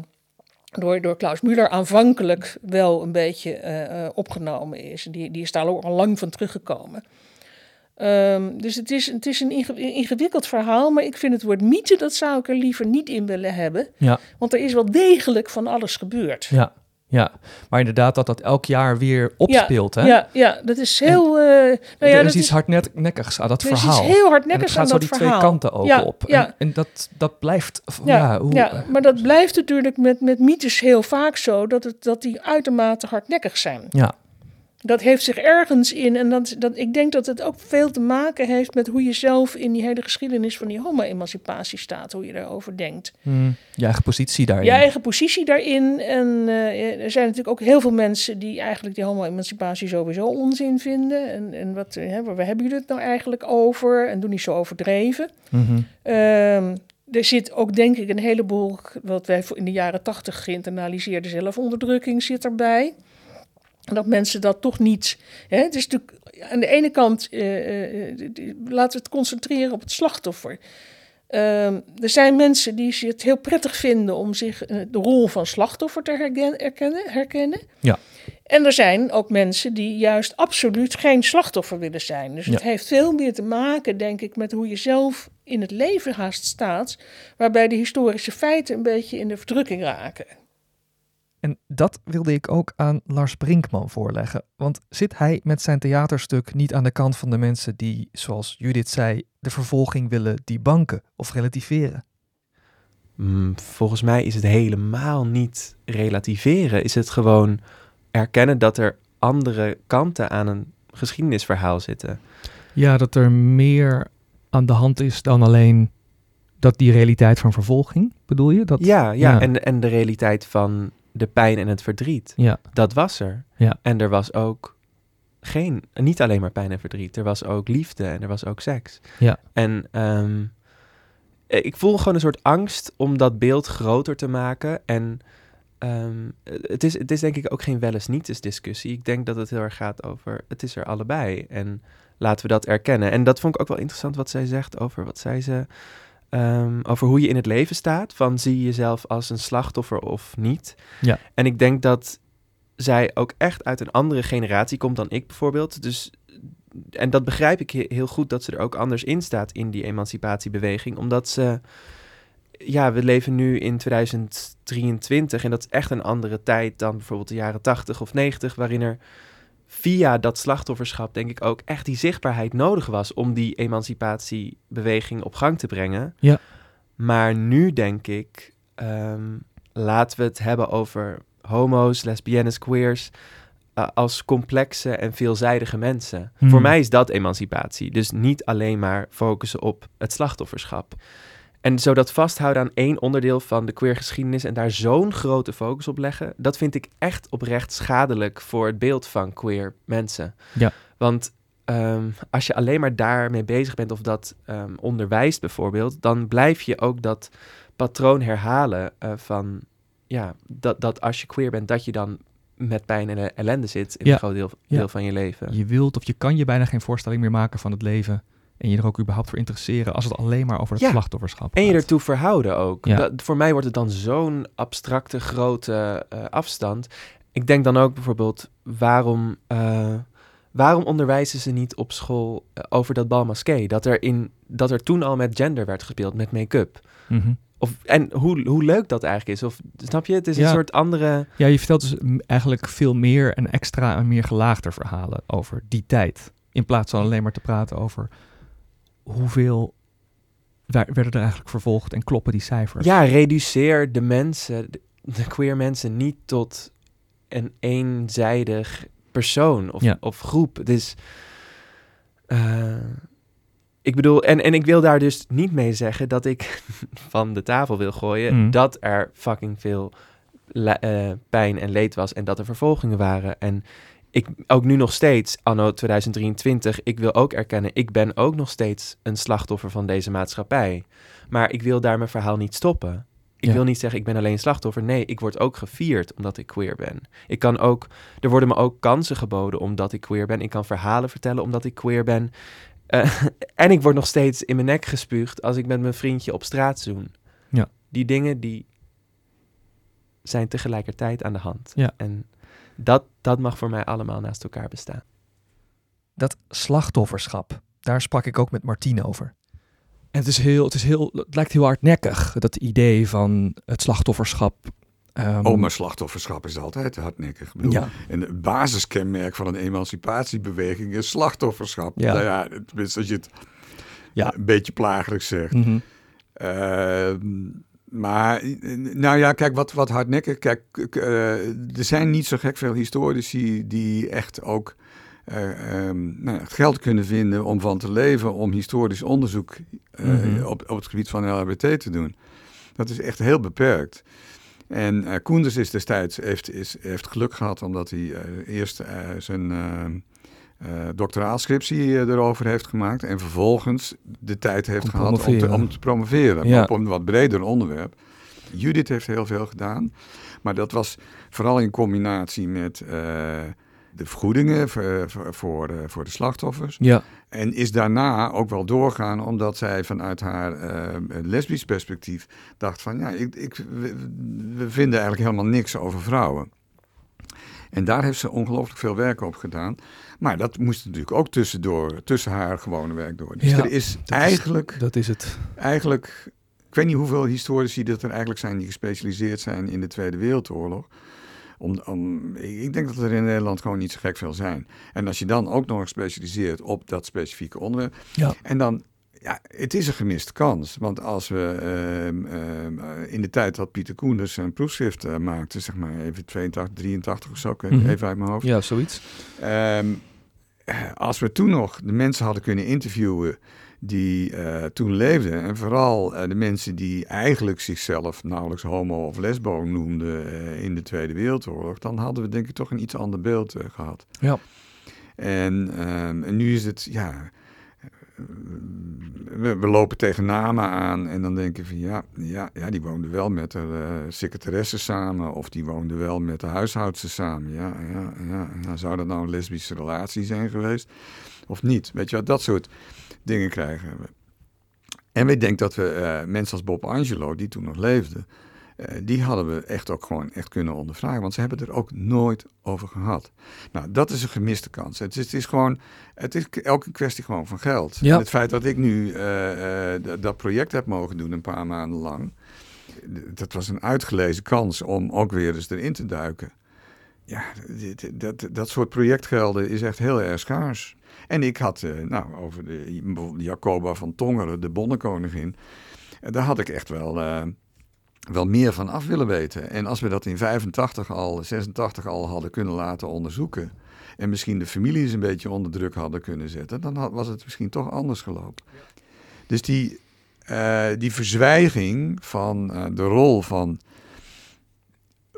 door, door Klaus Müller aanvankelijk wel een beetje opgenomen is. Die, die is daar ook al lang van teruggekomen. Ehm, dus het is, het is een inge- ingewikkeld verhaal, maar ik vind het woord mythe, dat zou ik er liever niet in willen hebben. Ja. Want er is wel degelijk van alles gebeurd. Ja, ja. Maar inderdaad dat dat elk jaar weer opspeelt, hè? Ja, ja, dat is heel. eh, nou ja, er dat is iets hardnekkigs aan dat er is verhaal. heel en hardnekkigs het gaat zo dat die verhaal. twee kanten ook ja, op. Ja, En, en dat, dat blijft... Ja, ja, hoe, ja, maar dat blijft natuurlijk met, met mythes heel vaak zo, dat, het, dat die uitermate hardnekkig zijn. ja. Dat heeft zich ergens in, en dat, dat, ik denk dat het ook veel te maken heeft met hoe je zelf in die hele geschiedenis van die homo-emancipatie staat, hoe je daarover denkt. Hmm, je eigen positie daarin. Je eigen positie daarin. En eh, er zijn natuurlijk ook heel veel mensen die eigenlijk die homo-emancipatie sowieso onzin vinden. En, en wat, hè, waar hebben jullie het nou eigenlijk over? En doen niet zo overdreven. Mhm. Ehm, er zit ook denk ik een heleboel, wat wij in de jaren tachtig geïnternaliseerde zelfonderdrukking zit erbij. Dat mensen dat toch niet. Hè, het is natuurlijk aan de ene kant, eh, eh, d- laten we het concentreren op het slachtoffer. Ehm, er zijn mensen die het heel prettig vinden om zich eh, de rol van slachtoffer te herken- herkennen, herkennen. Ja. En er zijn ook mensen die juist absoluut geen slachtoffer willen zijn. Dus het heeft veel meer te maken, denk ik, met hoe je zelf in het leven haast staat. Waarbij de historische feiten een beetje in de verdrukking raken. En dat wilde ik ook aan Lars Brinkman voorleggen. Want zit hij met zijn theaterstuk niet aan de kant van de mensen die, zoals Judith zei, de vervolging willen debunken of relativeren? Mm, volgens mij is het helemaal niet relativeren. Is het gewoon erkennen dat er andere kanten aan een geschiedenisverhaal zitten. Ja, dat er meer aan de hand is dan alleen dat die realiteit van vervolging, bedoel je? Dat, ja, ja, ja. En, en de realiteit van de pijn en het verdriet. Ja, Dat was er. Ja. En er was ook geen, niet alleen maar pijn en verdriet. Er was ook liefde en er was ook seks. Ja. En ehm, ik voel gewoon een soort angst om dat beeld groter te maken. En ehm, het, is, het is denk ik ook geen wel eens niet eens discussie. Ik denk dat het heel erg gaat over, het is er allebei. En laten we dat erkennen. En dat vond ik ook wel interessant wat zij zegt over, wat zei ze, Ehm, over hoe je in het leven staat. Van zie je jezelf als een slachtoffer of niet. Ja. En ik denk dat zij ook echt uit een andere generatie komt dan ik bijvoorbeeld. Dus, en dat begrijp ik he- heel goed dat ze er ook anders in staat in die emancipatiebeweging. Omdat ze, ja, we leven nu in 2023 en dat is echt een andere tijd dan bijvoorbeeld de jaren 80 of 90, waarin er via dat slachtofferschap denk ik ook echt die zichtbaarheid nodig was om die emancipatiebeweging op gang te brengen. Ja. Maar nu denk ik, ehm, laten we het hebben over homo's, lesbiennes, queers eh, als complexe en veelzijdige mensen. Hmm. Voor mij is dat emancipatie. Dus niet alleen maar focussen op het slachtofferschap. En zo dat vasthouden aan één onderdeel van de queer geschiedenis en daar zo'n grote focus op leggen, dat vind ik echt oprecht schadelijk voor het beeld van queer mensen. Ja. Want ehm, als je alleen maar daarmee bezig bent of dat ehm, onderwijst bijvoorbeeld, dan blijf je ook dat patroon herhalen eh, van ja, dat, dat als je queer bent, dat je dan met pijn en ellende zit in Ja. een groot deel, Ja. deel van je leven. je wilt of je kan je bijna geen voorstelling meer maken van het leven en je er ook überhaupt voor interesseren als het alleen maar over het Ja. slachtofferschap En je ertoe verhouden ook. Ja. Dat, voor mij wordt het dan zo'n abstracte, grote eh, afstand. Ik denk dan ook bijvoorbeeld, waarom, eh, waarom onderwijzen ze niet op school eh, over dat bal masqué? Dat er, in, dat er toen al met gender werd gespeeld, met make-up. Mhm. Of, en hoe, hoe leuk dat eigenlijk is. Of, snap je? Het is Ja. een soort andere... Ja, je vertelt dus eigenlijk veel meer en extra en meer gelaagder verhalen over die tijd. In plaats van alleen maar te praten over hoeveel werden er eigenlijk vervolgd en kloppen die cijfers. Ja, reduceer de mensen de queer mensen niet tot een eenzijdig persoon of, Ja. of groep. Dus ik bedoel, en, en ik wil daar dus niet mee zeggen dat ik van de tafel wil gooien Mm. dat er fucking veel eh, pijn en leed was en dat er vervolgingen waren. En ik ook nu nog steeds, anno 2023, ik wil ook erkennen, ik ben ook nog steeds een slachtoffer van deze maatschappij. Maar ik wil daar mijn verhaal niet stoppen. Ik Ja. wil niet zeggen, ik ben alleen slachtoffer. Nee, ik word ook gevierd omdat ik queer ben. Ik kan ook, er worden me ook kansen geboden omdat ik queer ben. Ik kan verhalen vertellen omdat ik queer ben. Eh, en ik word nog steeds in mijn nek gespuugd als ik met mijn vriendje op straat zoen. Ja. Die dingen die zijn tegelijkertijd aan de hand. Ja. En dat, dat mag voor mij allemaal naast elkaar bestaan. Dat slachtofferschap, daar sprak ik ook met Martien over. En het, is heel, het, is heel, het lijkt heel hardnekkig, dat idee van het slachtofferschap. Ehm, Oh, maar slachtofferschap is altijd hardnekkig. Ik bedoel, Ja. En het basiskenmerk van een emancipatiebeweging is slachtofferschap. Ja. Nou ja, tenminste als je het Ja. een beetje plagelijk zegt. Ehm, maar, nou ja, kijk, wat, wat hardnekkig. Kijk, eh, er zijn niet zo gek veel historici die echt ook ehm, nou, het geld kunnen vinden om van te leven, om historisch onderzoek eh, Mhm. op, op het gebied van LHBT te doen. Dat is echt heel beperkt. En eh Koenders is destijds, heeft, is, heeft geluk gehad omdat hij eerst zijn eh, doctoraalscriptie eh, erover heeft gemaakt en vervolgens de tijd heeft Om gehad om te, promoveren. om te promoveren Ja. op een wat breder onderwerp. Judith heeft heel veel gedaan, maar dat was vooral in combinatie met eh, de vergoedingen voor, voor, voor, voor de slachtoffers. Ja, En is daarna ook wel doorgaan, omdat zij vanuit haar eh, lesbisch perspectief dacht van ja, ik, ik, we vinden eigenlijk helemaal niks over vrouwen. En daar heeft ze ongelooflijk veel werk op gedaan. Maar dat moest natuurlijk ook tussendoor, tussen haar gewone werk door. Dus Ja, er is eigenlijk, dat is het. eigenlijk, ik weet niet hoeveel historici dat er eigenlijk zijn die gespecialiseerd zijn in de Tweede Wereldoorlog. Om, om, ik denk dat er in Nederland gewoon niet zo gek veel zijn. En als je dan ook nog gespecialiseerd op dat specifieke onderwerp. Ja. En dan, ja, het is een gemiste kans. Want als we ehm, ehm, eh, in de tijd dat Pieter Koenders een proefschrift eh, maakte, zeg maar even 82, 83 of zo, ik Mhm. even uit mijn hoofd. Ja, zoiets. Ehm, eh, als we toen nog de mensen hadden kunnen interviewen die eh, toen leefden, en vooral de mensen die eigenlijk zichzelf nauwelijks homo of lesbo noemden in de Tweede Wereldoorlog, dan hadden we denk ik toch een iets ander beeld eh, gehad. Ja. En, en nu is het, ja, we, lopen tegen namen aan en dan denken van ja, ja, ja die woonde wel met de eh, secretaresse samen of die woonde wel met de huishoudster samen. Ja, ja, ja. Zou dat nou een lesbische relatie zijn geweest of niet? Weet je wat, dat soort dingen krijgen we. En ik denk dat we eh, mensen als Bob Angelo, die toen nog leefde, die hadden we echt ook gewoon echt kunnen ondervragen. Want ze hebben er ook nooit over gehad. Nou, dat is een gemiste kans. Het is, het is gewoon, het is elke kwestie gewoon van geld. Ja. En het feit dat ik nu eh, eh, dat project heb mogen doen een paar maanden lang. Dat was een uitgelezen kans om ook weer eens erin te duiken. Ja, dit- dat, dat soort projectgelden is echt heel erg schaars. En ik had, eh, nou, over de, Jacoba van Tongeren, de bonnenkoningin. eh, Daar had ik echt wel, eh, wel meer van af willen weten. En als we dat in 85 al, 86 al hadden kunnen laten onderzoeken. En misschien de families een beetje onder druk hadden kunnen zetten. Dan had, was het misschien toch anders gelopen. Dus die, eh, die verzwijging van eh, de rol van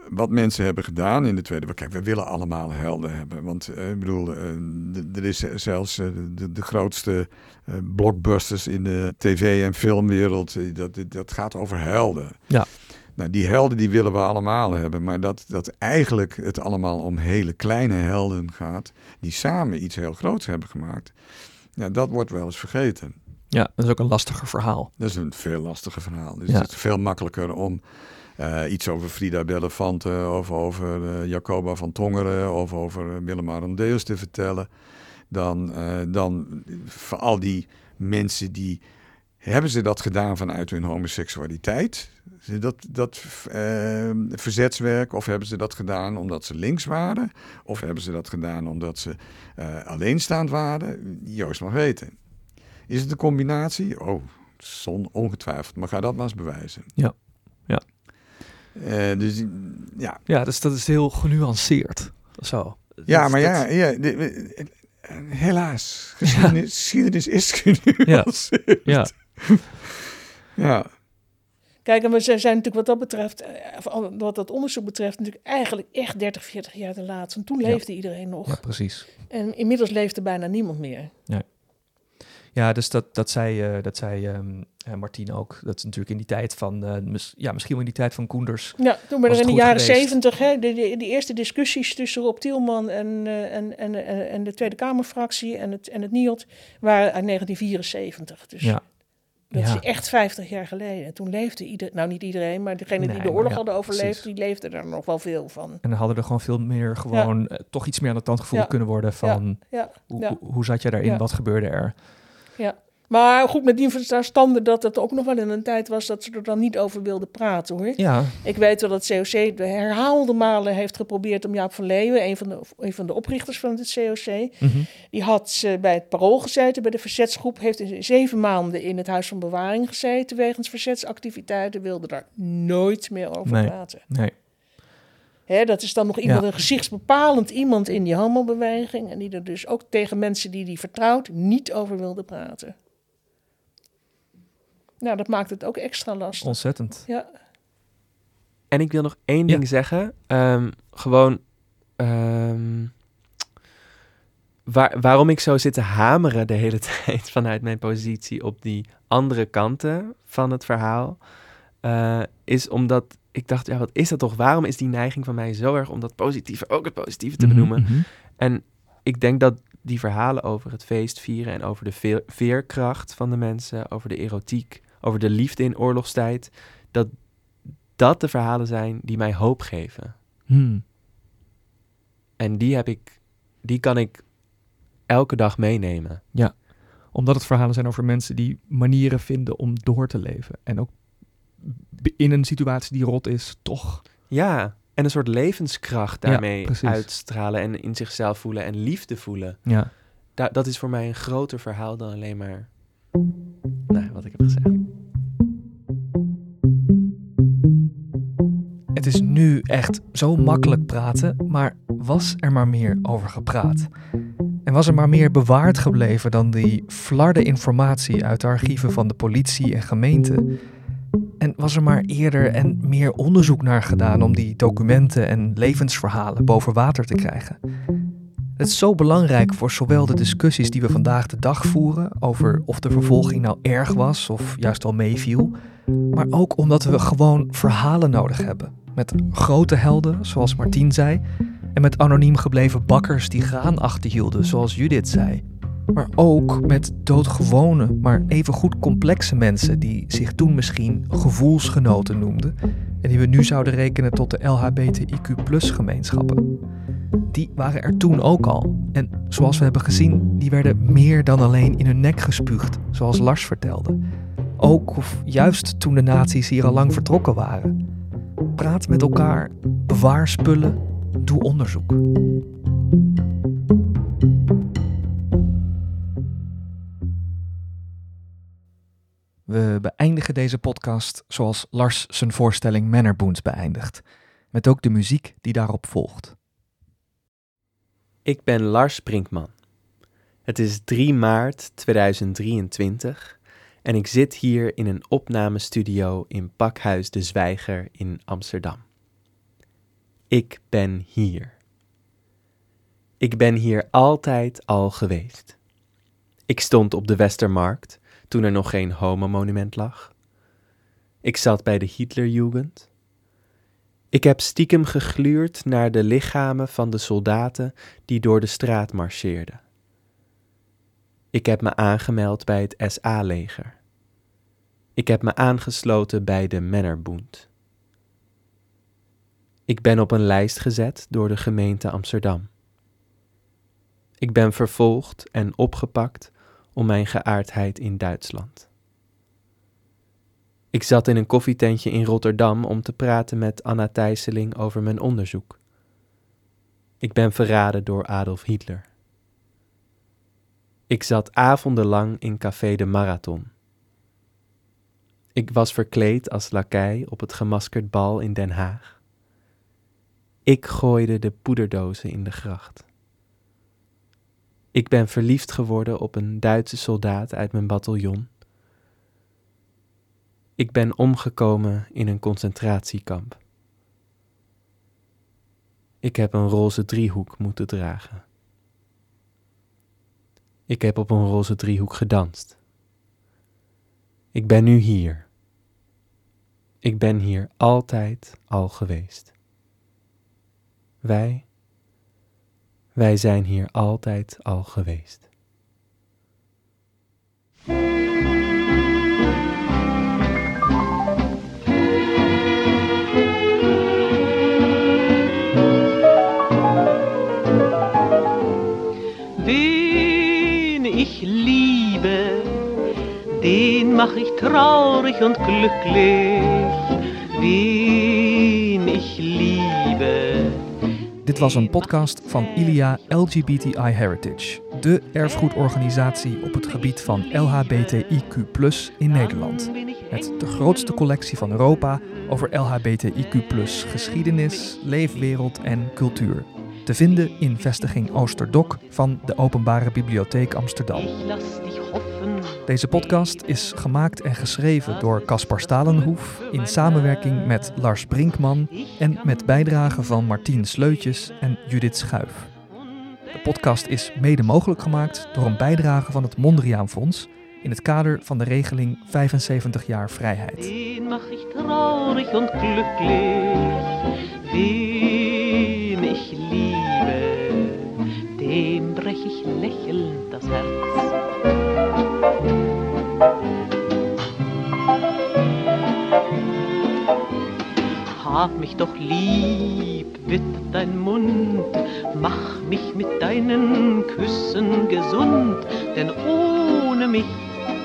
wat mensen hebben gedaan in de Tweede Kijk, we willen allemaal helden hebben. Want eh, ik bedoel, er is zelfs de, de grootste blockbusters in de tv- en filmwereld. Dat, dat gaat over helden. Ja. Nou, die helden die willen we allemaal hebben. Maar dat, dat eigenlijk het allemaal om hele kleine helden gaat. Die samen iets heel groots hebben gemaakt. Ja, dat wordt wel eens vergeten. Ja, dat is ook een lastiger verhaal. Dat is een veel lastiger verhaal. Dus Ja. het is veel makkelijker om eh, iets over Frida Bellefante of over eh, Jacoba van Tongeren of over uh, Willem Arendeus te vertellen. Dan, eh, dan voor al die mensen die. Hebben ze dat gedaan vanuit hun homoseksualiteit? Dat, dat eh, verzetswerk? Of hebben ze dat gedaan omdat ze links waren? Of hebben ze dat gedaan omdat ze eh, alleenstaand waren? Joost mag weten. Is het een combinatie? Oh, zon, ongetwijfeld. Maar ga dat maar eens bewijzen. Eh, dus ja. Ja, dus dat is heel genuanceerd. Zo. Ja, Dat- maar ja, dat- ja de- helaas. Geschiedenis, geschiedenis is genuanceerd. Ja. ja. Kijk, en we zijn zijn natuurlijk wat dat betreft, eh, of wat dat onderzoek betreft, natuurlijk eigenlijk echt 30, 40 jaar te laat. Want toen Ja. leefde iedereen nog. ja, precies. En inmiddels leeft er bijna niemand meer. Ja, dus dat, dat zei, eh, dat zei ehm eh, Martien ook. Dat is natuurlijk in die tijd van, mis- ja, misschien wel in die tijd van Koenders. Ja, toen Was werden er in de jaren zeventig, hè, de, de, die eerste discussies tussen Rob Tielman en, eh, en, en, en, en de Tweede Kamerfractie en het, en het NIOD waren uit 1974. Dus Ja. Dat ja. is echt 50 jaar geleden. Toen leefde iedereen, nou niet iedereen, maar degenen Nee, die de oorlog ja, hadden overleefd, precies. die leefden er nog wel veel van. En dan hadden er gewoon veel meer gewoon eh, toch iets meer aan de tand gevoeld Ja. kunnen worden van Ja, hoe, ja. hoe, zat je daarin, Ja. wat gebeurde er? Maar goed, met die verstanden dat het ook nog wel in een tijd was dat ze er dan niet over wilden praten hoor. Ja, Ik weet wel dat COC de herhaalde malen heeft geprobeerd om Jaap van Leeuwen, een van de, een van de oprichters van het COC, mhm. die had eh, bij het parool gezeten, bij de verzetsgroep, heeft in zeven maanden in het huis van bewaring gezeten wegens verzetsactiviteiten, wilde daar nooit meer over Nee. praten. nee. Hè, dat is dan nog iemand, Ja. een gezichtsbepalend iemand in die homobeweging en die er dus ook tegen mensen die die vertrouwt niet over wilde praten. Nou, dat maakt het ook extra lastig. Ontzettend. Ja. En ik wil nog één Ja. ding zeggen. Ehm, gewoon ehm, waar, waarom ik zo zit te hameren de hele tijd vanuit mijn positie op die andere kanten van het verhaal, eh, is omdat ik dacht, ja, wat is dat toch? Waarom is die neiging van mij zo erg om dat positieve ook het positieve te Mhm, benoemen? mhm. En ik denk dat die verhalen over het feest vieren en over de veer- veerkracht van de mensen, over de erotiek, over de liefde in oorlogstijd, dat dat de verhalen zijn die mij hoop geven. Hmm. En die heb ik, die kan ik elke dag meenemen. Omdat het verhalen zijn over mensen die manieren vinden om door te leven. En ook in een situatie die rot is, toch. Ja, en een soort levenskracht Ja, daarmee uitstralen en in zichzelf voelen en liefde voelen. Ja. Da- dat is voor mij een groter verhaal dan alleen maar nou, wat ik heb gezegd. Het is nu echt zo makkelijk praten, maar was er maar meer over gepraat? En was er maar meer bewaard gebleven dan die flarde informatie uit de archieven van de politie en gemeente? En was er maar eerder en meer onderzoek naar gedaan om die documenten en levensverhalen boven water te krijgen? Het is zo belangrijk voor zowel de discussies die we vandaag de dag voeren over of de vervolging nou erg was of juist al meeviel, maar ook omdat we gewoon verhalen nodig hebben. Met grote helden, zoals Martien zei, en met anoniem gebleven bakkers die graan achterhielden, zoals Judith zei. Maar ook met doodgewone, maar evengoed complexe mensen die zich toen misschien gevoelsgenoten noemden en die we nu zouden rekenen tot de LHBTIQ-gemeenschappen. Die waren er toen ook al. En zoals we hebben gezien, die werden meer dan alleen in hun nek gespuugd, zoals Lars vertelde. Ook of juist toen de nazi's hier al lang vertrokken waren. Praat met elkaar, bewaar spullen, doe onderzoek. We beëindigen deze podcast zoals Lars zijn voorstelling Mannerboons beëindigt. Met ook de muziek die daarop volgt. Ik ben Lars Brinkman. Het is 3 maart 2023 en ik zit hier in een opnamestudio in Pakhuis de Zwijger in Amsterdam. Ik ben hier. Ik ben hier altijd al geweest. Ik stond op de Westermarkt toen er nog geen homomonument lag. Ik zat bij de Hitlerjugend. Ik heb stiekem gegluurd naar de lichamen van de soldaten die door de straat marcheerden. Ik heb me aangemeld bij het SA-leger. Ik heb me aangesloten bij de Mennerbond. Ik ben op een lijst gezet door de gemeente Amsterdam. Ik ben vervolgd en opgepakt om mijn geaardheid in Duitsland. Ik zat in een koffietentje in Rotterdam om te praten met Anna Thijsseling over mijn onderzoek. Ik ben verraden door Adolf Hitler. Ik zat avondenlang in Café de Marathon. Ik was verkleed als lakij op het gemaskerd bal in Den Haag. Ik gooide de poederdozen in de gracht. Ik ben verliefd geworden op een Duitse soldaat uit mijn bataljon. Ik ben omgekomen in een concentratiekamp. Ik heb een roze driehoek moeten dragen. Ik heb op een roze driehoek gedanst. Ik ben nu hier. Ik ben hier altijd al geweest. Wij, wij zijn hier altijd al geweest. Traurig und glücklich. Wen ich liebe. Dit was een podcast van ILIA LGBTI Heritage, de erfgoedorganisatie op het gebied van LHBTIQ in Nederland. Met de grootste collectie van Europa over LHBTIQ geschiedenis, leefwereld en cultuur. Te vinden in vestiging Oosterdok van de Openbare Bibliotheek Amsterdam. Deze podcast is gemaakt en geschreven door Caspar Stalenhoef in samenwerking met Lars Brinkman en met bijdragen van Martien Sleutjes en Judith Schuif. De podcast is mede mogelijk gemaakt door een bijdrage van het Mondriaan Fonds in het kader van de regeling 75 jaar vrijheid. Dem brech ich lächelnd. Hab mich doch lieb, bitte dein Mund, mach mich mit deinen Küssen gesund, denn ohne mich,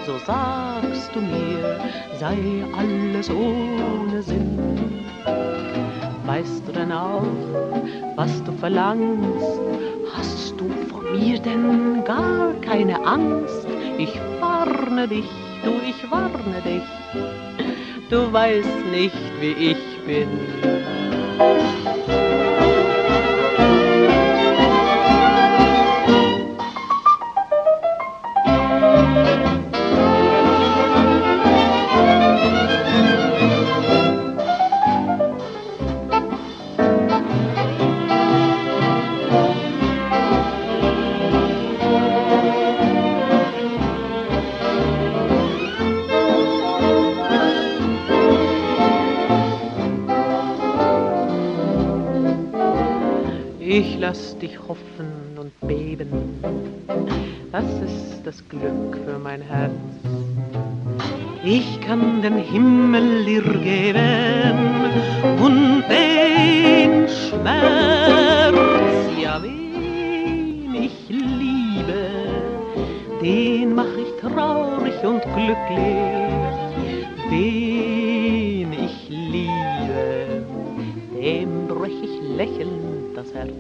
so sagst du mir, sei alles ohne Sinn. Weißt du denn auch, was du verlangst? Hast du vor mir denn gar keine Angst? Ich warne dich, du, ich warne dich. Du weißt nicht, wie ich bit. Hoffen und beben. Das ist das Glück für mein Herz. Ich kann den Himmel dir geben und den Schmerz. Ja, wen ich liebe, den mach ich traurig und glücklich. Wen ich liebe, dem brech ich lächelnd das Herz.